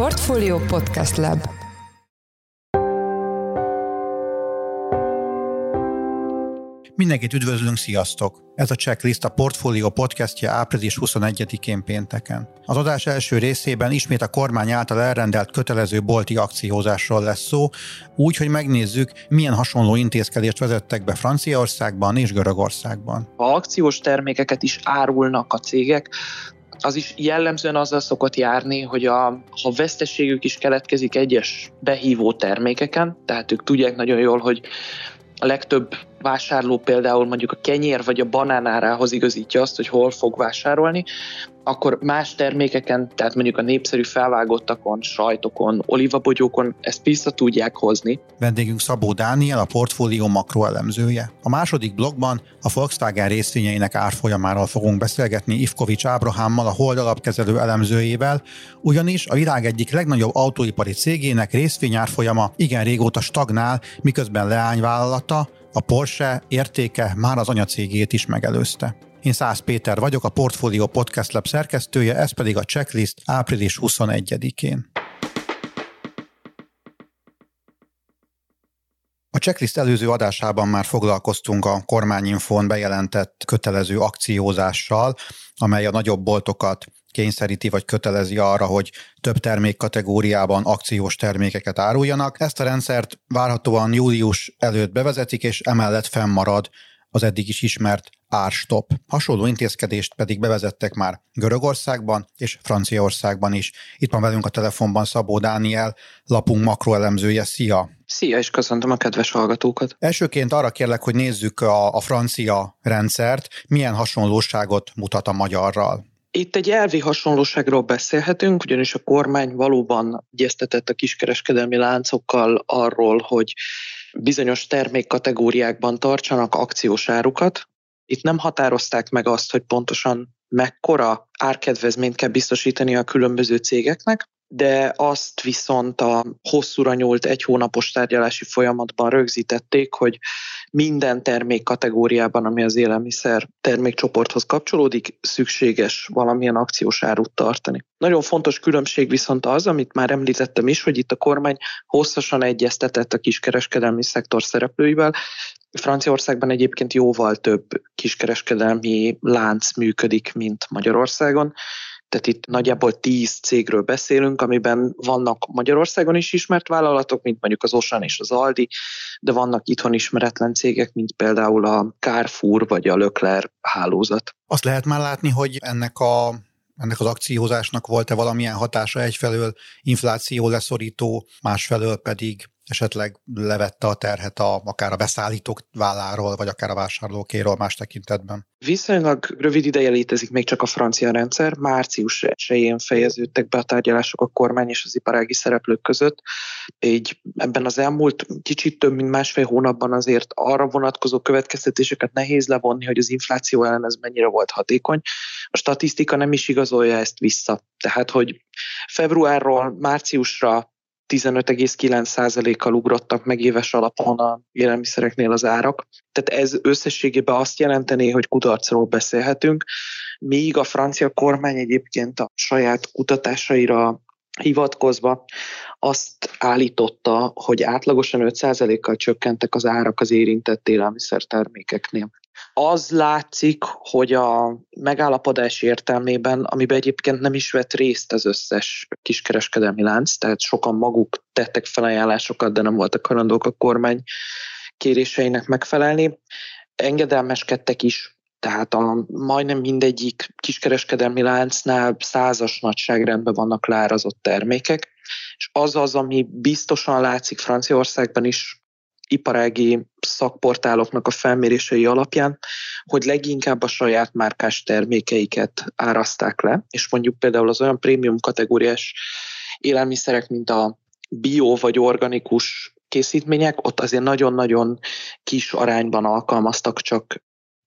Portfolio Podcast Lab Mindenkit üdvözlünk, sziasztok! Ez a Checklist a Portfolio podcastja április 21-én pénteken. Az adás első részében ismét a kormány által elrendelt kötelező bolti akciózásról lesz szó, úgy, hogy megnézzük, milyen hasonló intézkedést vezettek be Franciaországban és Görögországban. Ha akciós termékeket is árulnak a cégek, az is jellemzően azzal szokott járni, hogy a, ha veszteségük is keletkezik egyes behívó termékeken, tehát ők tudják nagyon jól, hogy a legtöbb vásárló például mondjuk a kenyér vagy a banánárához igazítja azt, hogy hol fog vásárolni, akkor más termékeken, tehát mondjuk a népszerű felvágottakon, sajtokon, olivabogyókon ezt vissza tudják hozni. Vendégünk Szabó Dániel, a portfólió makroelemzője. A második blogban a Volkswagen részvényeinek árfolyamáról fogunk beszélgetni Ivkovics Ábrahámmal, a Hold alapkezelő elemzőjével, ugyanis a világ egyik legnagyobb autóipari cégének részvényárfolyama igen régóta stagnál, miközben leányvállalata, a Porsche értéke már az anyacégét is megelőzte. Én Szász Péter vagyok, a Portfolio Podcast Lab szerkesztője, ez pedig a checklist április 21-én. A checklist előző adásában már foglalkoztunk a kormányinfón bejelentett kötelező akciózással, amely a nagyobb boltokat kényszeríti vagy kötelezi arra, hogy több termékkategóriában akciós termékeket áruljanak. Ezt a rendszert várhatóan július előtt bevezetik, és emellett fennmarad az eddig is ismert árstop. Hasonló intézkedést pedig bevezettek már Görögországban és Franciaországban is. Itt van velünk a telefonban Szabó Dániel, lapunk makroelemzője. Szia! Szia, és köszöntöm a kedves hallgatókat. Elsőként arra kérlek, hogy nézzük a, a francia rendszert, milyen hasonlóságot mutat a magyarral. Itt egy elvi hasonlóságról beszélhetünk, ugyanis a kormány valóban egyeztetett a kiskereskedelmi láncokkal arról, hogy bizonyos termékkategóriákban tartsanak akciós árukat. Itt nem határozták meg azt, hogy pontosan mekkora árkedvezményt kell biztosítani a különböző cégeknek, de azt viszont a hosszúra nyúlt egy hónapos tárgyalási folyamatban rögzítették, hogy minden termék kategóriában, ami az élelmiszer termékcsoporthoz kapcsolódik, szükséges valamilyen akciós árut tartani. Nagyon fontos különbség viszont az, amit már említettem is, hogy itt a kormány hosszasan egyeztetett a kiskereskedelmi szektor szereplőivel, Franciaországban egyébként jóval több kiskereskedelmi lánc működik, mint Magyarországon. Tehát itt nagyjából tíz cégről beszélünk, amiben vannak Magyarországon is ismert vállalatok, mint mondjuk az Osan és az Aldi, de vannak itthon ismeretlen cégek, mint például a Carrefour vagy a Leclerc hálózat. Azt lehet már látni, hogy ennek a ennek az akciózásnak volt-e valamilyen hatása egyfelől infláció leszorító, másfelől pedig esetleg levette a terhet a, akár a beszállítók válláról, vagy akár a vásárlókéről más tekintetben? Viszonylag rövid ideje létezik még csak a francia rendszer. Március 1 fejeződtek be a tárgyalások a kormány és az iparági szereplők között. Így ebben az elmúlt kicsit több mint másfél hónapban azért arra vonatkozó következtetéseket nehéz levonni, hogy az infláció ellen ez mennyire volt hatékony. A statisztika nem is igazolja ezt vissza. Tehát, hogy februárról márciusra 15,9%-kal ugrottak meg éves alapon a élelmiszereknél az árak. Tehát ez összességében azt jelenteni, hogy kudarcról beszélhetünk, míg a francia kormány egyébként a saját kutatásaira hivatkozva azt állította, hogy átlagosan 5%-kal csökkentek az árak az érintett élelmiszertermékeknél. Az látszik, hogy a megállapodás értelmében, amiben egyébként nem is vett részt az összes kiskereskedelmi lánc, tehát sokan maguk tettek felajánlásokat, de nem voltak hajlandók a kormány kéréseinek megfelelni, engedelmeskedtek is. Tehát a, majdnem mindegyik kiskereskedelmi láncnál százas nagyságrendben vannak leárazott termékek, és az az, ami biztosan látszik Franciaországban is iparági szakportáloknak a felmérései alapján, hogy leginkább a saját márkás termékeiket áraszták le, és mondjuk például az olyan prémium kategóriás élelmiszerek, mint a bio vagy organikus készítmények, ott azért nagyon-nagyon kis arányban alkalmaztak csak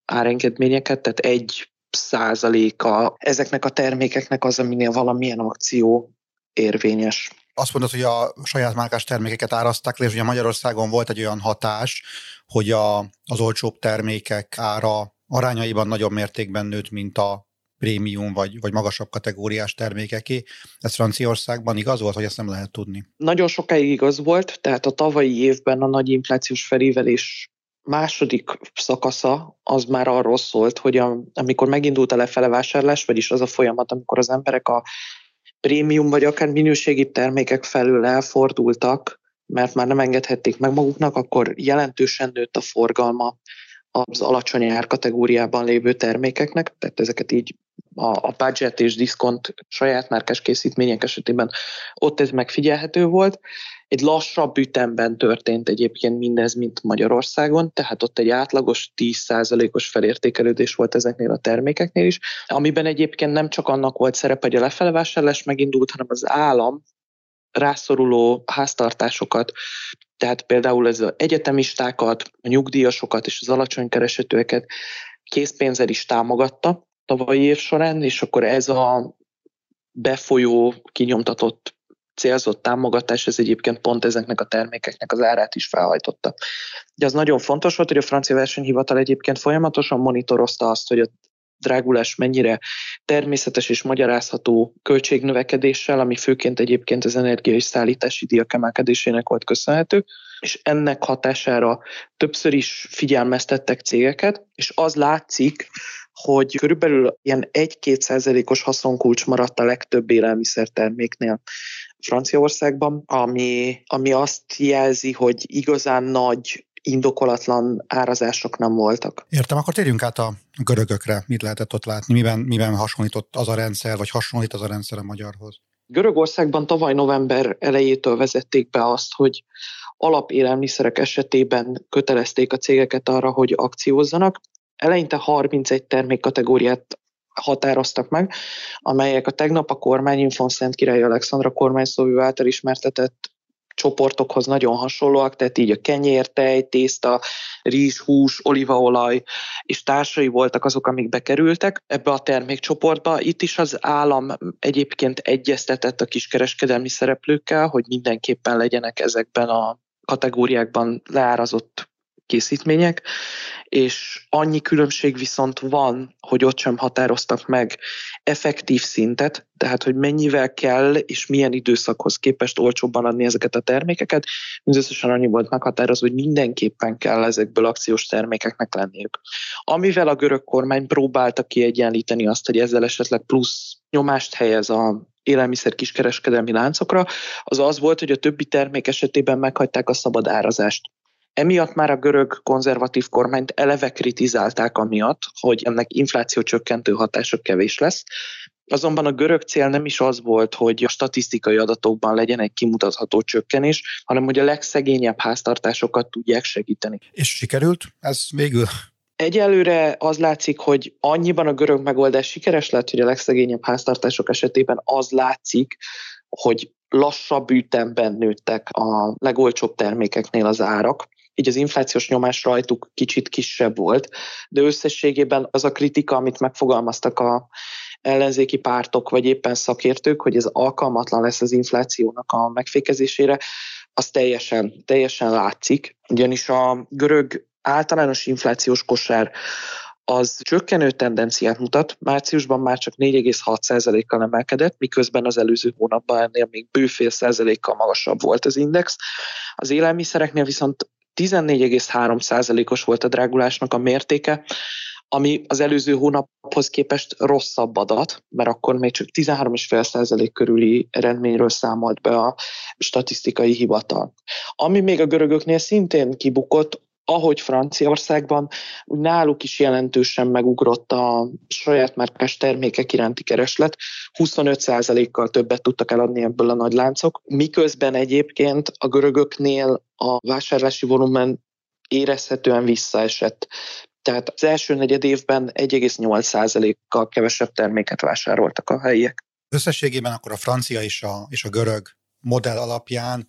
árengedményeket, tehát egy százaléka ezeknek a termékeknek az, aminél valamilyen akció érvényes. Azt mondod, hogy a saját márkás termékeket áraszták le, és ugye Magyarországon volt egy olyan hatás, hogy a, az olcsóbb termékek ára arányaiban nagyobb mértékben nőtt, mint a prémium vagy, vagy magasabb kategóriás termékeké. Ez Franciaországban igaz volt, hogy ezt nem lehet tudni? Nagyon sokáig igaz volt, tehát a tavalyi évben a nagy inflációs felévelés második szakasza az már arról szólt, hogy a, amikor megindult a lefele vásárlás, vagyis az a folyamat, amikor az emberek a prémium vagy akár minőségi termékek felől elfordultak, mert már nem engedhették meg maguknak, akkor jelentősen nőtt a forgalma az alacsony árkategóriában lévő termékeknek, tehát ezeket így a, a budget és diszkont saját márkás készítmények esetében ott ez megfigyelhető volt. Egy lassabb ütemben történt egyébként mindez, mint Magyarországon, tehát ott egy átlagos 10%-os felértékelődés volt ezeknél a termékeknél is, amiben egyébként nem csak annak volt szerepe, hogy a lefelvásárlás megindult, hanem az állam rászoruló háztartásokat, tehát például ez az egyetemistákat, a nyugdíjasokat és az alacsony keresetőeket készpénzzel is támogatta tavalyi év során, és akkor ez a befolyó, kinyomtatott célzott támogatás, ez egyébként pont ezeknek a termékeknek az árát is felhajtotta. De az nagyon fontos volt, hogy a francia versenyhivatal egyébként folyamatosan monitorozta azt, hogy a drágulás mennyire természetes és magyarázható költségnövekedéssel, ami főként egyébként az energia és szállítási díjak emelkedésének volt köszönhető, és ennek hatására többször is figyelmeztettek cégeket, és az látszik, hogy körülbelül ilyen 1-2 százalékos haszonkulcs maradt a legtöbb élelmiszerterméknél Franciaországban, ami, ami azt jelzi, hogy igazán nagy indokolatlan árazások nem voltak. Értem, akkor térjünk át a görögökre. Mit lehetett ott látni? Miben, miben hasonlított az a rendszer, vagy hasonlít az a rendszer a magyarhoz? Görögországban tavaly november elejétől vezették be azt, hogy alapélelmiszerek esetében kötelezték a cégeket arra, hogy akciózzanak. Eleinte 31 termékkategóriát határoztak meg, amelyek a tegnap a kormányinfon Szent Király Alexandra kormányszóvő által ismertetett csoportokhoz nagyon hasonlóak, tehát így a kenyér, tej, tészta, rizs, hús, olívaolaj és társai voltak azok, amik bekerültek ebbe a termékcsoportba. Itt is az állam egyébként egyeztetett a kiskereskedelmi szereplőkkel, hogy mindenképpen legyenek ezekben a kategóriákban leárazott készítmények, és annyi különbség viszont van, hogy ott sem határoztak meg effektív szintet, tehát hogy mennyivel kell és milyen időszakhoz képest olcsóbban adni ezeket a termékeket, mindösszesen annyi volt meghatározva, hogy mindenképpen kell ezekből akciós termékeknek lenniük. Amivel a görög kormány próbálta kiegyenlíteni azt, hogy ezzel esetleg plusz nyomást helyez a élelmiszer kiskereskedelmi láncokra, az az volt, hogy a többi termék esetében meghagyták a szabad árazást. Emiatt már a görög konzervatív kormányt eleve kritizálták amiatt, hogy ennek infláció csökkentő hatása kevés lesz. Azonban a görög cél nem is az volt, hogy a statisztikai adatokban legyen egy kimutatható csökkenés, hanem hogy a legszegényebb háztartásokat tudják segíteni. És sikerült ez végül? Egyelőre az látszik, hogy annyiban a görög megoldás sikeres lett, hogy a legszegényebb háztartások esetében az látszik, hogy lassabb ütemben nőttek a legolcsóbb termékeknél az árak, így az inflációs nyomás rajtuk kicsit kisebb volt, de összességében az a kritika, amit megfogalmaztak a ellenzéki pártok, vagy éppen szakértők, hogy ez alkalmatlan lesz az inflációnak a megfékezésére, az teljesen, teljesen látszik, ugyanis a görög általános inflációs kosár az csökkenő tendenciát mutat, márciusban már csak 4,6%-kal emelkedett, miközben az előző hónapban ennél még bőfél százalékkal magasabb volt az index. Az élelmiszereknél viszont 14,3%-os volt a drágulásnak a mértéke, ami az előző hónaphoz képest rosszabb adat, mert akkor még csak 13,5% körüli eredményről számolt be a statisztikai hivatal. Ami még a görögöknél szintén kibukott, ahogy Franciaországban, úgy náluk is jelentősen megugrott a saját márkás termékek iránti kereslet, 25%-kal többet tudtak eladni ebből a nagy láncok, miközben egyébként a görögöknél a vásárlási volumen érezhetően visszaesett. Tehát az első negyed évben 1,8%-kal kevesebb terméket vásároltak a helyiek. Összességében akkor a francia és a, és a görög modell alapján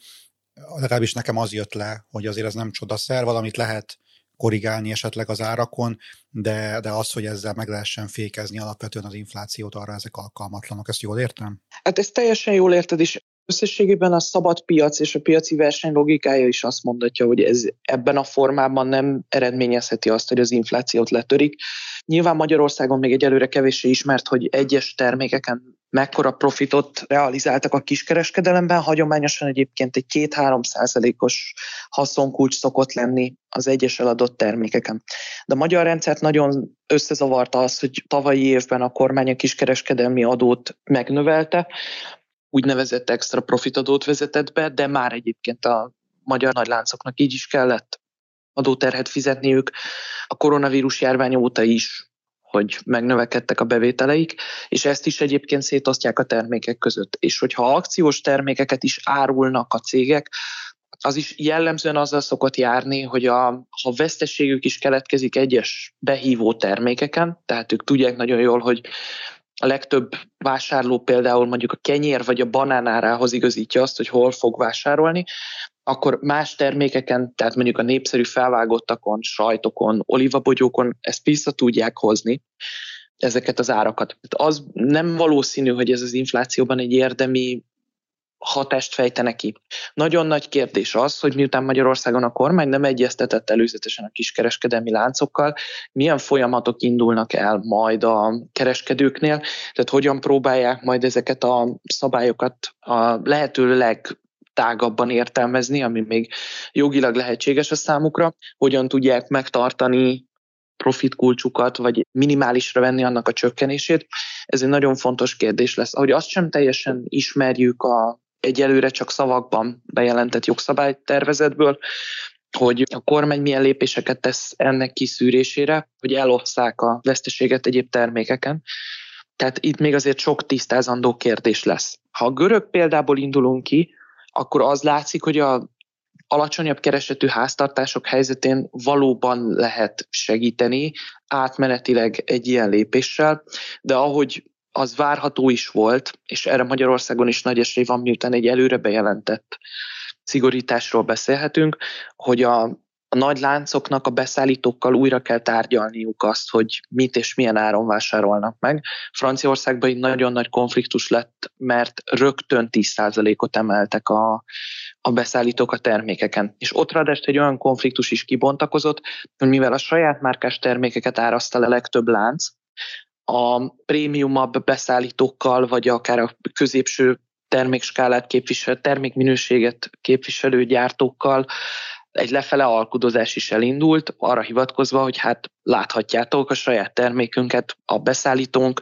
legalábbis nekem az jött le, hogy azért ez nem csodaszer, valamit lehet korrigálni esetleg az árakon, de, de az, hogy ezzel meg lehessen fékezni alapvetően az inflációt, arra ezek alkalmatlanok. Ezt jól értem? Hát ezt teljesen jól érted, és Összességében a szabad piac és a piaci verseny logikája is azt mondatja, hogy ez ebben a formában nem eredményezheti azt, hogy az inflációt letörik. Nyilván Magyarországon még egyelőre kevéssé ismert, hogy egyes termékeken mekkora profitot realizáltak a kiskereskedelemben. Hagyományosan egyébként egy 2-3 százalékos haszonkulcs szokott lenni az egyes eladott termékeken. De a magyar rendszert nagyon összezavarta az, hogy tavalyi évben a kormány a kiskereskedelmi adót megnövelte, úgynevezett extra profitadót vezetett be, de már egyébként a magyar nagyláncoknak így is kellett adóterhet fizetniük a koronavírus járvány óta is, hogy megnövekedtek a bevételeik, és ezt is egyébként szétosztják a termékek között. És hogyha akciós termékeket is árulnak a cégek, az is jellemzően azzal szokott járni, hogy a, ha veszteségük is keletkezik egyes behívó termékeken, tehát ők tudják nagyon jól, hogy a legtöbb vásárló például mondjuk a kenyér vagy a banánárához igazítja azt, hogy hol fog vásárolni, akkor más termékeken, tehát mondjuk a népszerű felvágottakon, sajtokon, olivabogyókon ezt vissza tudják hozni, ezeket az árakat. Az nem valószínű, hogy ez az inflációban egy érdemi hatást fejtene ki. Nagyon nagy kérdés az, hogy miután Magyarországon a kormány nem egyeztetett előzetesen a kiskereskedelmi láncokkal, milyen folyamatok indulnak el majd a kereskedőknél, tehát hogyan próbálják majd ezeket a szabályokat a lehető leg értelmezni, ami még jogilag lehetséges a számukra, hogyan tudják megtartani profitkulcsukat, vagy minimálisra venni annak a csökkenését. Ez egy nagyon fontos kérdés lesz. Ahogy azt sem teljesen ismerjük a egyelőre csak szavakban bejelentett jogszabálytervezetből, hogy a kormány milyen lépéseket tesz ennek kiszűrésére, hogy elosszák a veszteséget egyéb termékeken. Tehát itt még azért sok tisztázandó kérdés lesz. Ha a görög példából indulunk ki, akkor az látszik, hogy a alacsonyabb keresetű háztartások helyzetén valóban lehet segíteni átmenetileg egy ilyen lépéssel, de ahogy az várható is volt, és erre Magyarországon is nagy esély van, miután egy előre bejelentett szigorításról beszélhetünk, hogy a, a nagy láncoknak a beszállítókkal újra kell tárgyalniuk azt, hogy mit és milyen áron vásárolnak meg. Franciaországban egy nagyon nagy konfliktus lett, mert rögtön 10%-ot emeltek a, a beszállítók a termékeken. És ott ráadásul egy olyan konfliktus is kibontakozott, hogy mivel a saját márkás termékeket áraszta a legtöbb lánc, a prémiumabb beszállítókkal, vagy akár a középső termékskálát képviselő, termékminőséget képviselő gyártókkal egy lefele alkudozás is elindult, arra hivatkozva, hogy hát láthatjátok, a saját termékünket a beszállítónk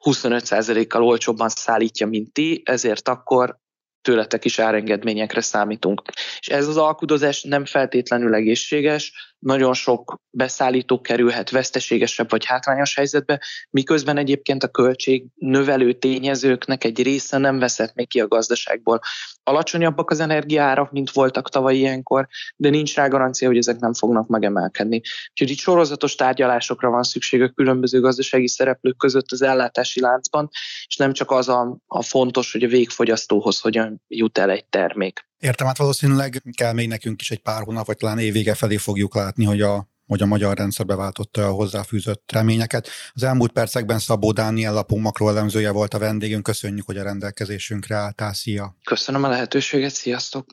25%-kal olcsóbban szállítja, mint ti, ezért akkor tőletek is árengedményekre számítunk. És ez az alkudozás nem feltétlenül egészséges, nagyon sok beszállító kerülhet veszteségesebb vagy hátrányos helyzetbe, miközben egyébként a költség növelő tényezőknek egy része nem veszett még ki a gazdaságból. Alacsonyabbak az energiárak, mint voltak tavaly ilyenkor, de nincs rá garancia, hogy ezek nem fognak megemelkedni. Úgyhogy itt sorozatos tárgyalásokra van szükség a különböző gazdasági szereplők között az ellátási láncban, és nem csak az a, a fontos, hogy a végfogyasztóhoz hogyan jut el egy termék. Értem, hát valószínűleg kell még nekünk is egy pár hónap, vagy talán évvége felé fogjuk látni, hogy a hogy a magyar rendszer beváltotta a hozzáfűzött reményeket. Az elmúlt percekben Szabó Dániel lapunk makroelemzője volt a vendégünk. Köszönjük, hogy a rendelkezésünkre álltál. Szia! Köszönöm a lehetőséget, sziasztok!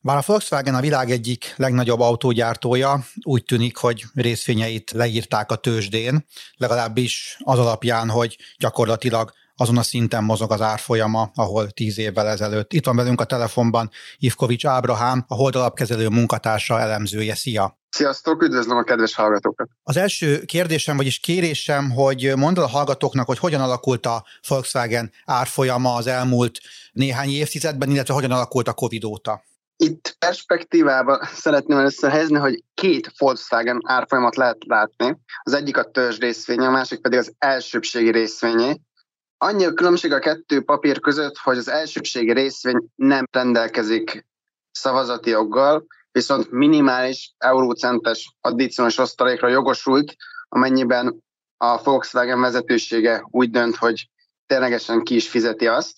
Bár a Volkswagen a világ egyik legnagyobb autógyártója, úgy tűnik, hogy részvényeit leírták a tőzsdén, legalábbis az alapján, hogy gyakorlatilag azon a szinten mozog az árfolyama, ahol tíz évvel ezelőtt. Itt van velünk a telefonban Ivkovics Ábrahám, a holdalapkezelő munkatársa, elemzője. Szia! Sziasztok, üdvözlöm a kedves hallgatókat! Az első kérdésem, vagyis kérésem, hogy mondd a hallgatóknak, hogy hogyan alakult a Volkswagen árfolyama az elmúlt néhány évtizedben, illetve hogyan alakult a Covid óta. Itt perspektívába szeretném először helyezni, hogy két Volkswagen árfolyamat lehet látni. Az egyik a törzs részvénye, a másik pedig az elsőbségi részvényé. Annyi a különbség a kettő papír között, hogy az elsőbségi részvény nem rendelkezik szavazati joggal, viszont minimális eurócentes addicionális osztalékra jogosult, amennyiben a Volkswagen vezetősége úgy dönt, hogy ténylegesen ki is fizeti azt.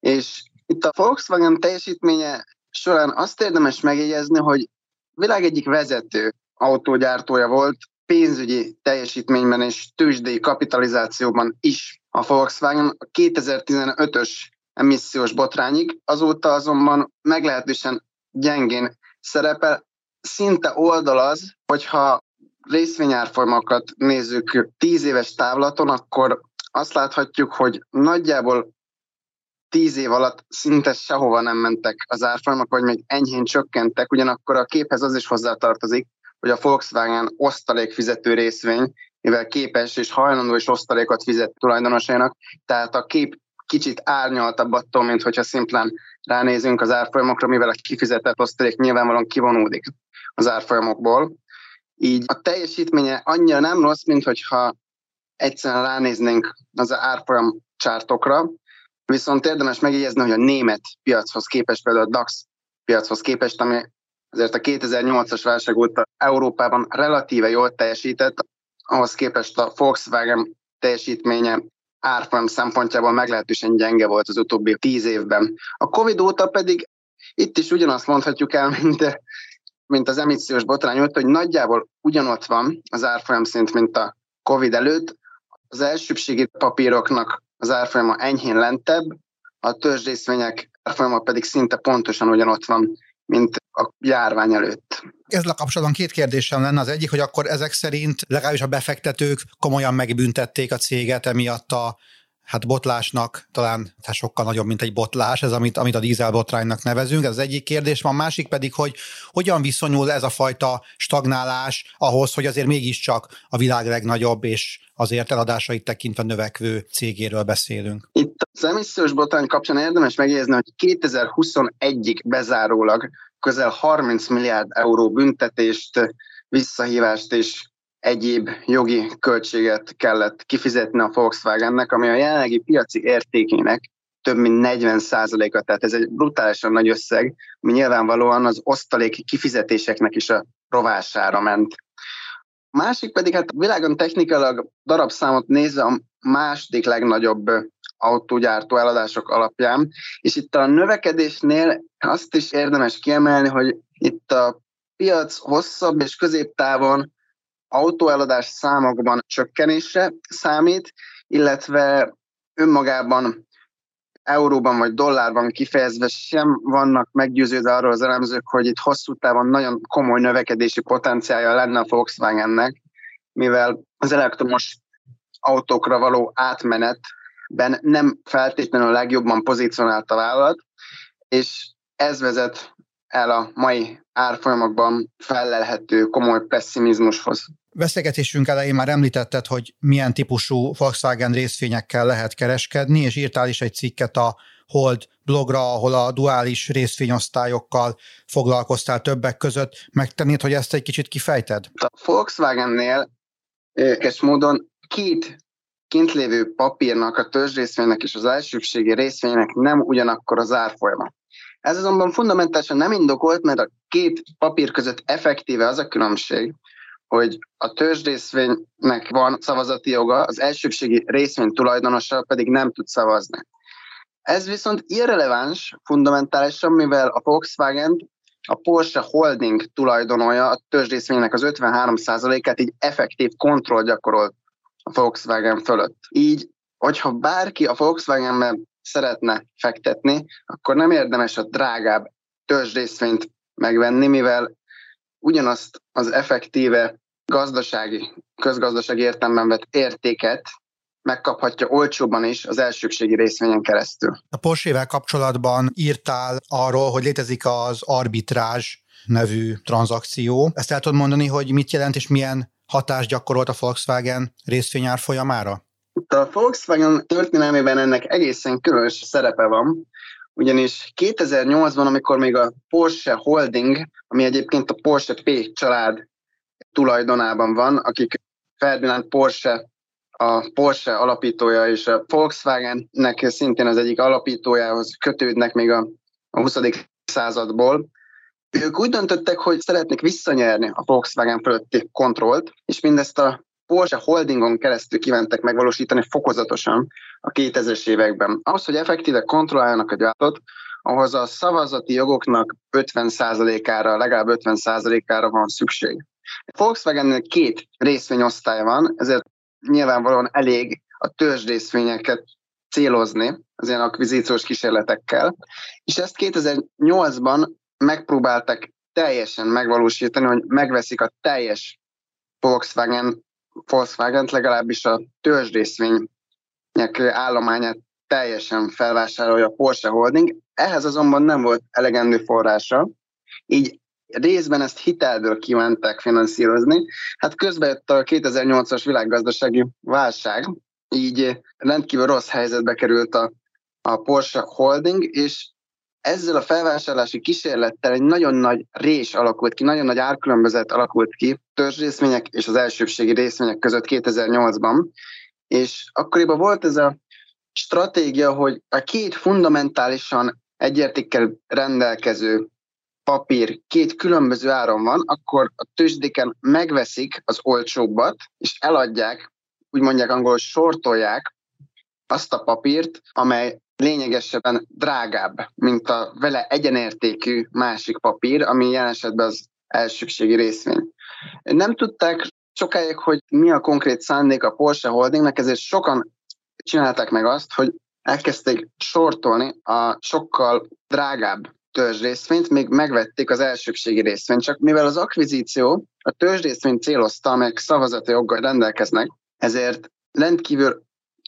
És itt a Volkswagen teljesítménye során azt érdemes megjegyezni, hogy világ egyik vezető autógyártója volt, pénzügyi teljesítményben és tőzsdei kapitalizációban is a Volkswagen a 2015-ös emissziós botrányig, azóta azonban meglehetősen gyengén szerepel, szinte oldalaz, hogyha részvényárfolyamokat nézzük 10 éves távlaton, akkor azt láthatjuk, hogy nagyjából 10 év alatt szinte sehova nem mentek az árfolyamok, vagy még enyhén csökkentek, ugyanakkor a képhez az is hozzátartozik, hogy a Volkswagen osztalékfizető részvény, mivel képes és hajlandó és osztalékot fizet tulajdonosainak, tehát a kép kicsit árnyaltabb attól, mint hogyha szimplán ránézünk az árfolyamokra, mivel a kifizetett osztalék nyilvánvalóan kivonódik az árfolyamokból. Így a teljesítménye annyira nem rossz, mint hogyha egyszerűen ránéznénk az árfolyam csártokra, viszont érdemes megjegyezni, hogy a német piachoz képest, például a DAX piachoz képest, ami azért a 2008-as válság óta Európában relatíve jól teljesített, ahhoz képest a Volkswagen teljesítménye árfolyam szempontjából meglehetősen gyenge volt az utóbbi tíz évben. A Covid óta pedig itt is ugyanazt mondhatjuk el, mint, mint az emissziós botrány óta, hogy nagyjából ugyanott van az árfolyam szint, mint a Covid előtt. Az elsőbségi papíroknak az árfolyama enyhén lentebb, a törzsrészvények árfolyama pedig szinte pontosan ugyanott van, mint a járvány előtt. Ezzel kapcsolatban két kérdésem lenne. Az egyik, hogy akkor ezek szerint legalábbis a befektetők komolyan megbüntették a céget emiatt a hát botlásnak talán hát sokkal nagyobb, mint egy botlás, ez amit, amit a dízelbotránynak nevezünk. Ez az egyik kérdés van, másik pedig, hogy hogyan viszonyul ez a fajta stagnálás ahhoz, hogy azért mégiscsak a világ legnagyobb és azért eladásait tekintve növekvő cégéről beszélünk. Itt az emissziós botrány kapcsán érdemes megjegyezni, hogy 2021-ig bezárólag közel 30 milliárd euró büntetést, visszahívást és egyéb jogi költséget kellett kifizetni a Volkswagennek, ami a jelenlegi piaci értékének több mint 40 a tehát ez egy brutálisan nagy összeg, ami nyilvánvalóan az osztaléki kifizetéseknek is a rovására ment. A másik pedig, hát a világon technikailag darabszámot nézve a második legnagyobb autógyártó eladások alapján, és itt a növekedésnél azt is érdemes kiemelni, hogy itt a piac hosszabb és középtávon autóeladás számokban csökkenésre számít, illetve önmagában euróban vagy dollárban kifejezve sem vannak meggyőződve arról az elemzők, hogy itt hosszú távon nagyon komoly növekedési potenciálja lenne a Volkswagennek, mivel az elektromos autókra való átmenetben nem feltétlenül a legjobban pozícionált a vállalat, és ez vezet el a mai árfolyamokban fellelhető komoly pessimizmushoz. Beszélgetésünk elején már említetted, hogy milyen típusú Volkswagen részvényekkel lehet kereskedni, és írtál is egy cikket a Hold blogra, ahol a duális részvényosztályokkal foglalkoztál többek között. Megtennéd, hogy ezt egy kicsit kifejted? A Volkswagennél érdekes módon két kint lévő papírnak, a törzsrészvénynek és az elsőségi részvénynek nem ugyanakkor az árfolyama. Ez azonban fundamentálisan nem indokolt, mert a két papír között effektíve az a különbség, hogy a törzsrészvénynek van szavazati joga, az elsőbségi részvény tulajdonosa pedig nem tud szavazni. Ez viszont irreleváns fundamentálisan, mivel a Volkswagen a Porsche Holding tulajdonolja a törzsrészvénynek az 53%-át, így effektív kontroll gyakorolt a Volkswagen fölött. Így, hogyha bárki a Volkswagenben szeretne fektetni, akkor nem érdemes a drágább törzsrészvényt megvenni, mivel ugyanazt az effektíve gazdasági, közgazdasági értelemben vett értéket megkaphatja olcsóban is az elsőségi részvényen keresztül. A Porsche-vel kapcsolatban írtál arról, hogy létezik az arbitrázs nevű tranzakció. Ezt el tudod mondani, hogy mit jelent és milyen hatást gyakorolt a Volkswagen részvényár folyamára? A Volkswagen történelmében ennek egészen különös szerepe van, ugyanis 2008-ban, amikor még a Porsche Holding, ami egyébként a Porsche P család tulajdonában van, akik Ferdinand Porsche a Porsche alapítója és a Volkswagennek szintén az egyik alapítójához kötődnek még a, a 20. századból. Ők úgy döntöttek, hogy szeretnék visszanyerni a Volkswagen fölötti kontrollt, és mindezt a Porsche Holdingon keresztül kívántak megvalósítani fokozatosan a 2000-es években. Ahhoz, hogy effektíve kontrolláljanak a gyártót, ahhoz a szavazati jogoknak 50%-ára, legalább 50%-ára van szükség. A Volkswagennek két részvényosztály van, ezért nyilvánvalóan elég a törzsrészvényeket célozni az ilyen akvizíciós kísérletekkel, és ezt 2008-ban megpróbáltak teljesen megvalósítani, hogy megveszik a teljes Volkswagen, Volkswagen legalábbis a törzsrészvények állományát teljesen felvásárolja a Porsche Holding, ehhez azonban nem volt elegendő forrása, így részben ezt hitelből kívánták finanszírozni. Hát közben jött a 2008-as világgazdasági válság, így rendkívül rossz helyzetbe került a, a Porsche Holding, és ezzel a felvásárlási kísérlettel egy nagyon nagy rés alakult ki, nagyon nagy árkülönbözet alakult ki törzsrészvények és az elsőbségi részvények között 2008-ban, és akkoriban volt ez a stratégia, hogy a két fundamentálisan egyértékkel rendelkező papír két különböző áron van, akkor a tőzsdéken megveszik az olcsóbbat, és eladják, úgy mondják angolul, sortolják azt a papírt, amely lényegesebben drágább, mint a vele egyenértékű másik papír, ami jelen esetben az elsőségi részvény. Nem tudták sokáig, hogy mi a konkrét szándék a Porsche Holdingnak, ezért sokan csinálták meg azt, hogy elkezdték sortolni a sokkal drágább törzsrészvényt, még megvették az elsőbségi részvényt, csak mivel az akvizíció a törzsrészvényt célozta, amelyek szavazati joggal rendelkeznek, ezért rendkívül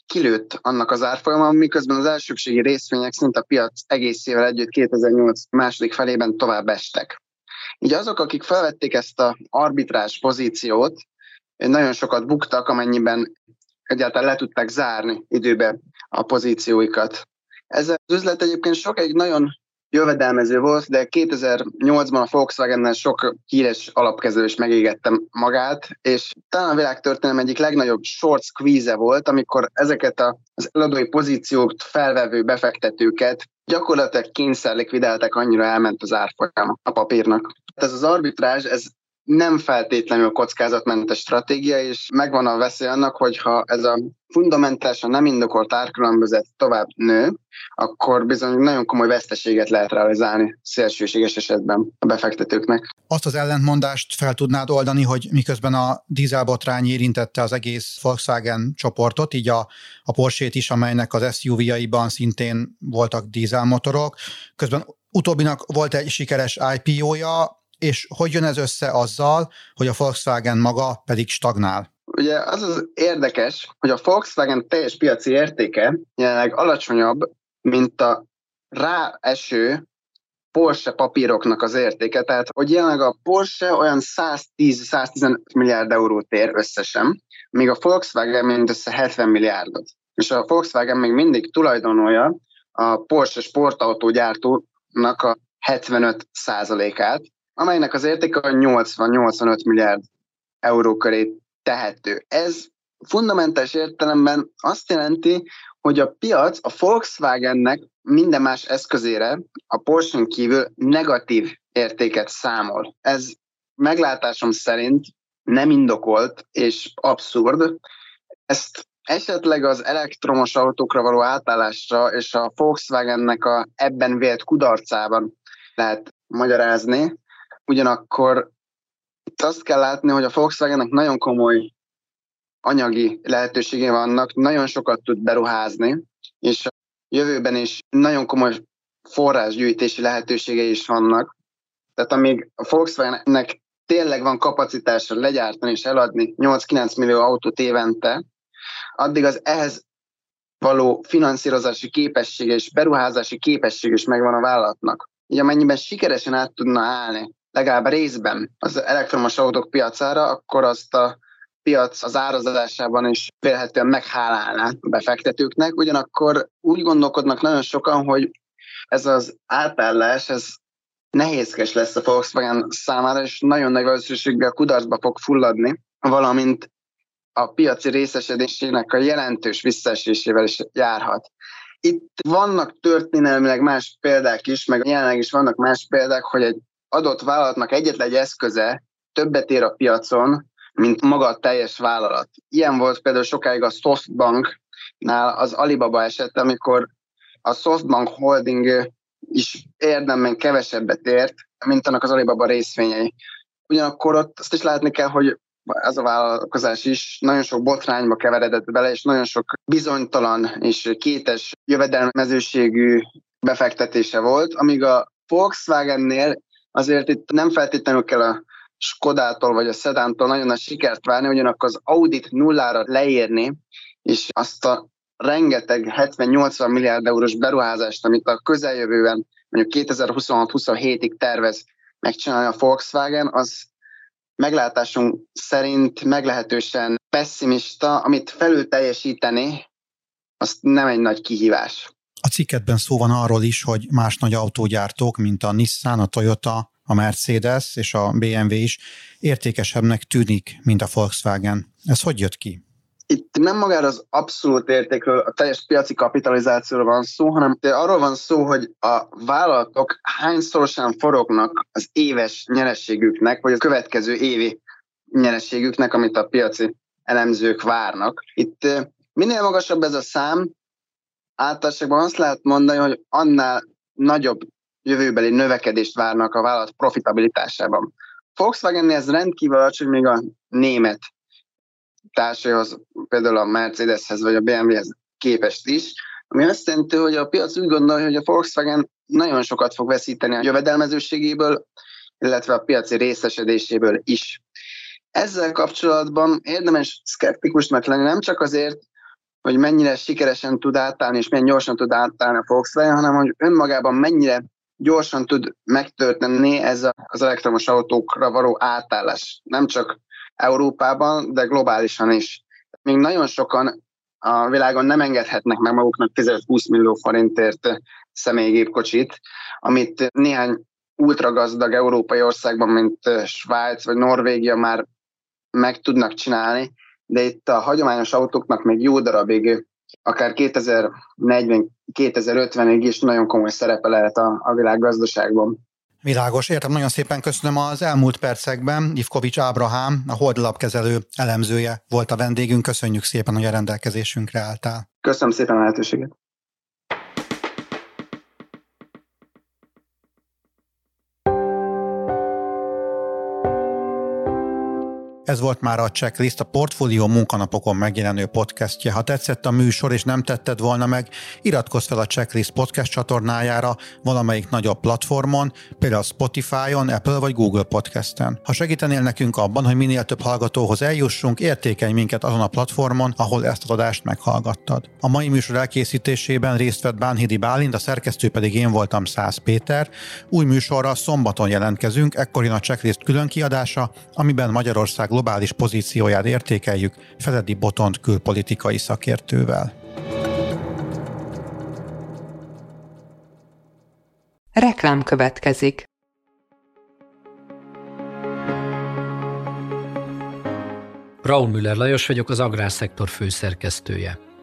kilőtt annak az árfolyama, miközben az elsőbségi részvények szinte a piac egészével együtt 2008 második felében tovább estek. Így azok, akik felvették ezt a arbitrás pozíciót, nagyon sokat buktak, amennyiben egyáltalán le tudták zárni időbe a pozícióikat. Ez az üzlet egyébként sokáig nagyon jövedelmező volt, de 2008-ban a Volkswagen-nel sok híres alapkező is megégette magát, és talán a világtörténelem egyik legnagyobb short squeeze volt, amikor ezeket az eladói pozíciót felvevő befektetőket gyakorlatilag kényszer likvidáltak, annyira elment az árfolyam a papírnak. Ez az arbitrázs, ez nem feltétlenül kockázatmentes stratégia, és megvan a veszély annak, hogyha ez a fundamentálisan nem indokolt árkülönbözet tovább nő, akkor bizony nagyon komoly veszteséget lehet realizálni szélsőséges esetben a befektetőknek. Azt az ellentmondást fel tudnád oldani, hogy miközben a dízelbotrány érintette az egész Volkswagen csoportot, így a, a Porsche-t is, amelynek az SUV-jaiban szintén voltak dízelmotorok, közben utóbbinak volt egy sikeres IPO-ja, és hogy jön ez össze azzal, hogy a Volkswagen maga pedig stagnál? Ugye az az érdekes, hogy a Volkswagen teljes piaci értéke jelenleg alacsonyabb, mint a ráeső Porsche papíroknak az értéke. Tehát, hogy jelenleg a Porsche olyan 110-115 milliárd eurót ér összesen, míg a Volkswagen mindössze 70 milliárdot. És a Volkswagen még mindig tulajdonolja a Porsche sportautógyártónak a 75 százalékát, amelynek az értéke 80-85 milliárd euró köré tehető. Ez fundamentális értelemben azt jelenti, hogy a piac a Volkswagennek minden más eszközére a porsche kívül negatív értéket számol. Ez meglátásom szerint nem indokolt és abszurd. Ezt esetleg az elektromos autókra való átállásra és a Volkswagennek a ebben vélt kudarcában lehet magyarázni, Ugyanakkor itt azt kell látni, hogy a Volkswagennek nagyon komoly anyagi lehetőségei vannak, nagyon sokat tud beruházni, és a jövőben is nagyon komoly forrásgyűjtési lehetőségei is vannak. Tehát amíg a Volkswagennek tényleg van kapacitása legyártani és eladni 8-9 millió autót évente, addig az ehhez való finanszírozási képessége és beruházási képesség is megvan a vállalatnak. Így amennyiben sikeresen át tudna állni legalább részben az elektromos autók piacára, akkor azt a piac az árazásában is vélhetően meghálálná a befektetőknek, ugyanakkor úgy gondolkodnak nagyon sokan, hogy ez az átállás, ez nehézkes lesz a Volkswagen számára, és nagyon nagy valószínűséggel kudarcba fog fulladni, valamint a piaci részesedésének a jelentős visszaesésével is járhat. Itt vannak történelmileg más példák is, meg jelenleg is vannak más példák, hogy egy adott vállalatnak egyetlen egy eszköze többet ér a piacon, mint maga a teljes vállalat. Ilyen volt például sokáig a Softbanknál az Alibaba eset, amikor a Softbank Holding is érdemben kevesebbet ért, mint annak az Alibaba részvényei. Ugyanakkor ott azt is látni kell, hogy ez a vállalkozás is nagyon sok botrányba keveredett bele, és nagyon sok bizonytalan és kétes jövedelmezőségű befektetése volt, amíg a Volkswagennél azért itt nem feltétlenül kell a Skodától vagy a Sedántól nagyon a sikert várni, ugyanakkor az Audit nullára leérni, és azt a rengeteg 70-80 milliárd eurós beruházást, amit a közeljövőben mondjuk 2026-27-ig tervez megcsinálni a Volkswagen, az meglátásunk szerint meglehetősen pessimista, amit felül teljesíteni, az nem egy nagy kihívás. A cikketben szó van arról is, hogy más nagy autógyártók, mint a Nissan, a Toyota, a Mercedes és a BMW is értékesebbnek tűnik, mint a Volkswagen. Ez hogy jött ki? itt nem magára az abszolút értékről, a teljes piaci kapitalizációról van szó, hanem arról van szó, hogy a vállalatok hányszorosan forognak az éves nyerességüknek, vagy a következő évi nyerességüknek, amit a piaci elemzők várnak. Itt minél magasabb ez a szám, általánosságban azt lehet mondani, hogy annál nagyobb jövőbeli növekedést várnak a vállalat profitabilitásában. Volkswagen ez rendkívül alacsony, még a német társaihoz, például a Mercedeshez vagy a BMW-hez képest is, ami azt jelenti, hogy a piac úgy gondolja, hogy a Volkswagen nagyon sokat fog veszíteni a jövedelmezőségéből, illetve a piaci részesedéséből is. Ezzel kapcsolatban érdemes szkeptikusnak lenni, nem csak azért, hogy mennyire sikeresen tud átállni, és mennyire gyorsan tud átállni a Volkswagen, hanem hogy önmagában mennyire gyorsan tud megtörténni ez az elektromos autókra való átállás. Nem csak Európában, de globálisan is. Még nagyon sokan a világon nem engedhetnek meg maguknak 10-20 millió forintért személygépkocsit, amit néhány ultragazdag európai országban, mint Svájc vagy Norvégia már meg tudnak csinálni, de itt a hagyományos autóknak még jó darabig, akár 2040-2050-ig is nagyon komoly szerepe lehet a, a világgazdaságban. Világos, értem, nagyon szépen köszönöm az elmúlt percekben. Ivkovics Ábrahám, a holdlapkezelő elemzője volt a vendégünk. Köszönjük szépen, hogy a rendelkezésünkre álltál. Köszönöm szépen a lehetőséget. Ez volt már a checklist, a Portfólió munkanapokon megjelenő podcastje. Ha tetszett a műsor és nem tetted volna meg, iratkozz fel a Checklist podcast csatornájára valamelyik nagyobb platformon, például Spotify-on, Apple vagy Google podcasten. Ha segítenél nekünk abban, hogy minél több hallgatóhoz eljussunk, értékelj minket azon a platformon, ahol ezt az adást meghallgattad. A mai műsor elkészítésében részt vett Bánhidi Bálint, a szerkesztő pedig én voltam Száz Péter. Új műsorra szombaton jelentkezünk, ekkor jön a checklist külön kiadása, amiben Magyarország globális pozícióját értékeljük Feledi Botont külpolitikai szakértővel. Reklám következik. Raúl Müller Lajos vagyok, az Agrárszektor főszerkesztője.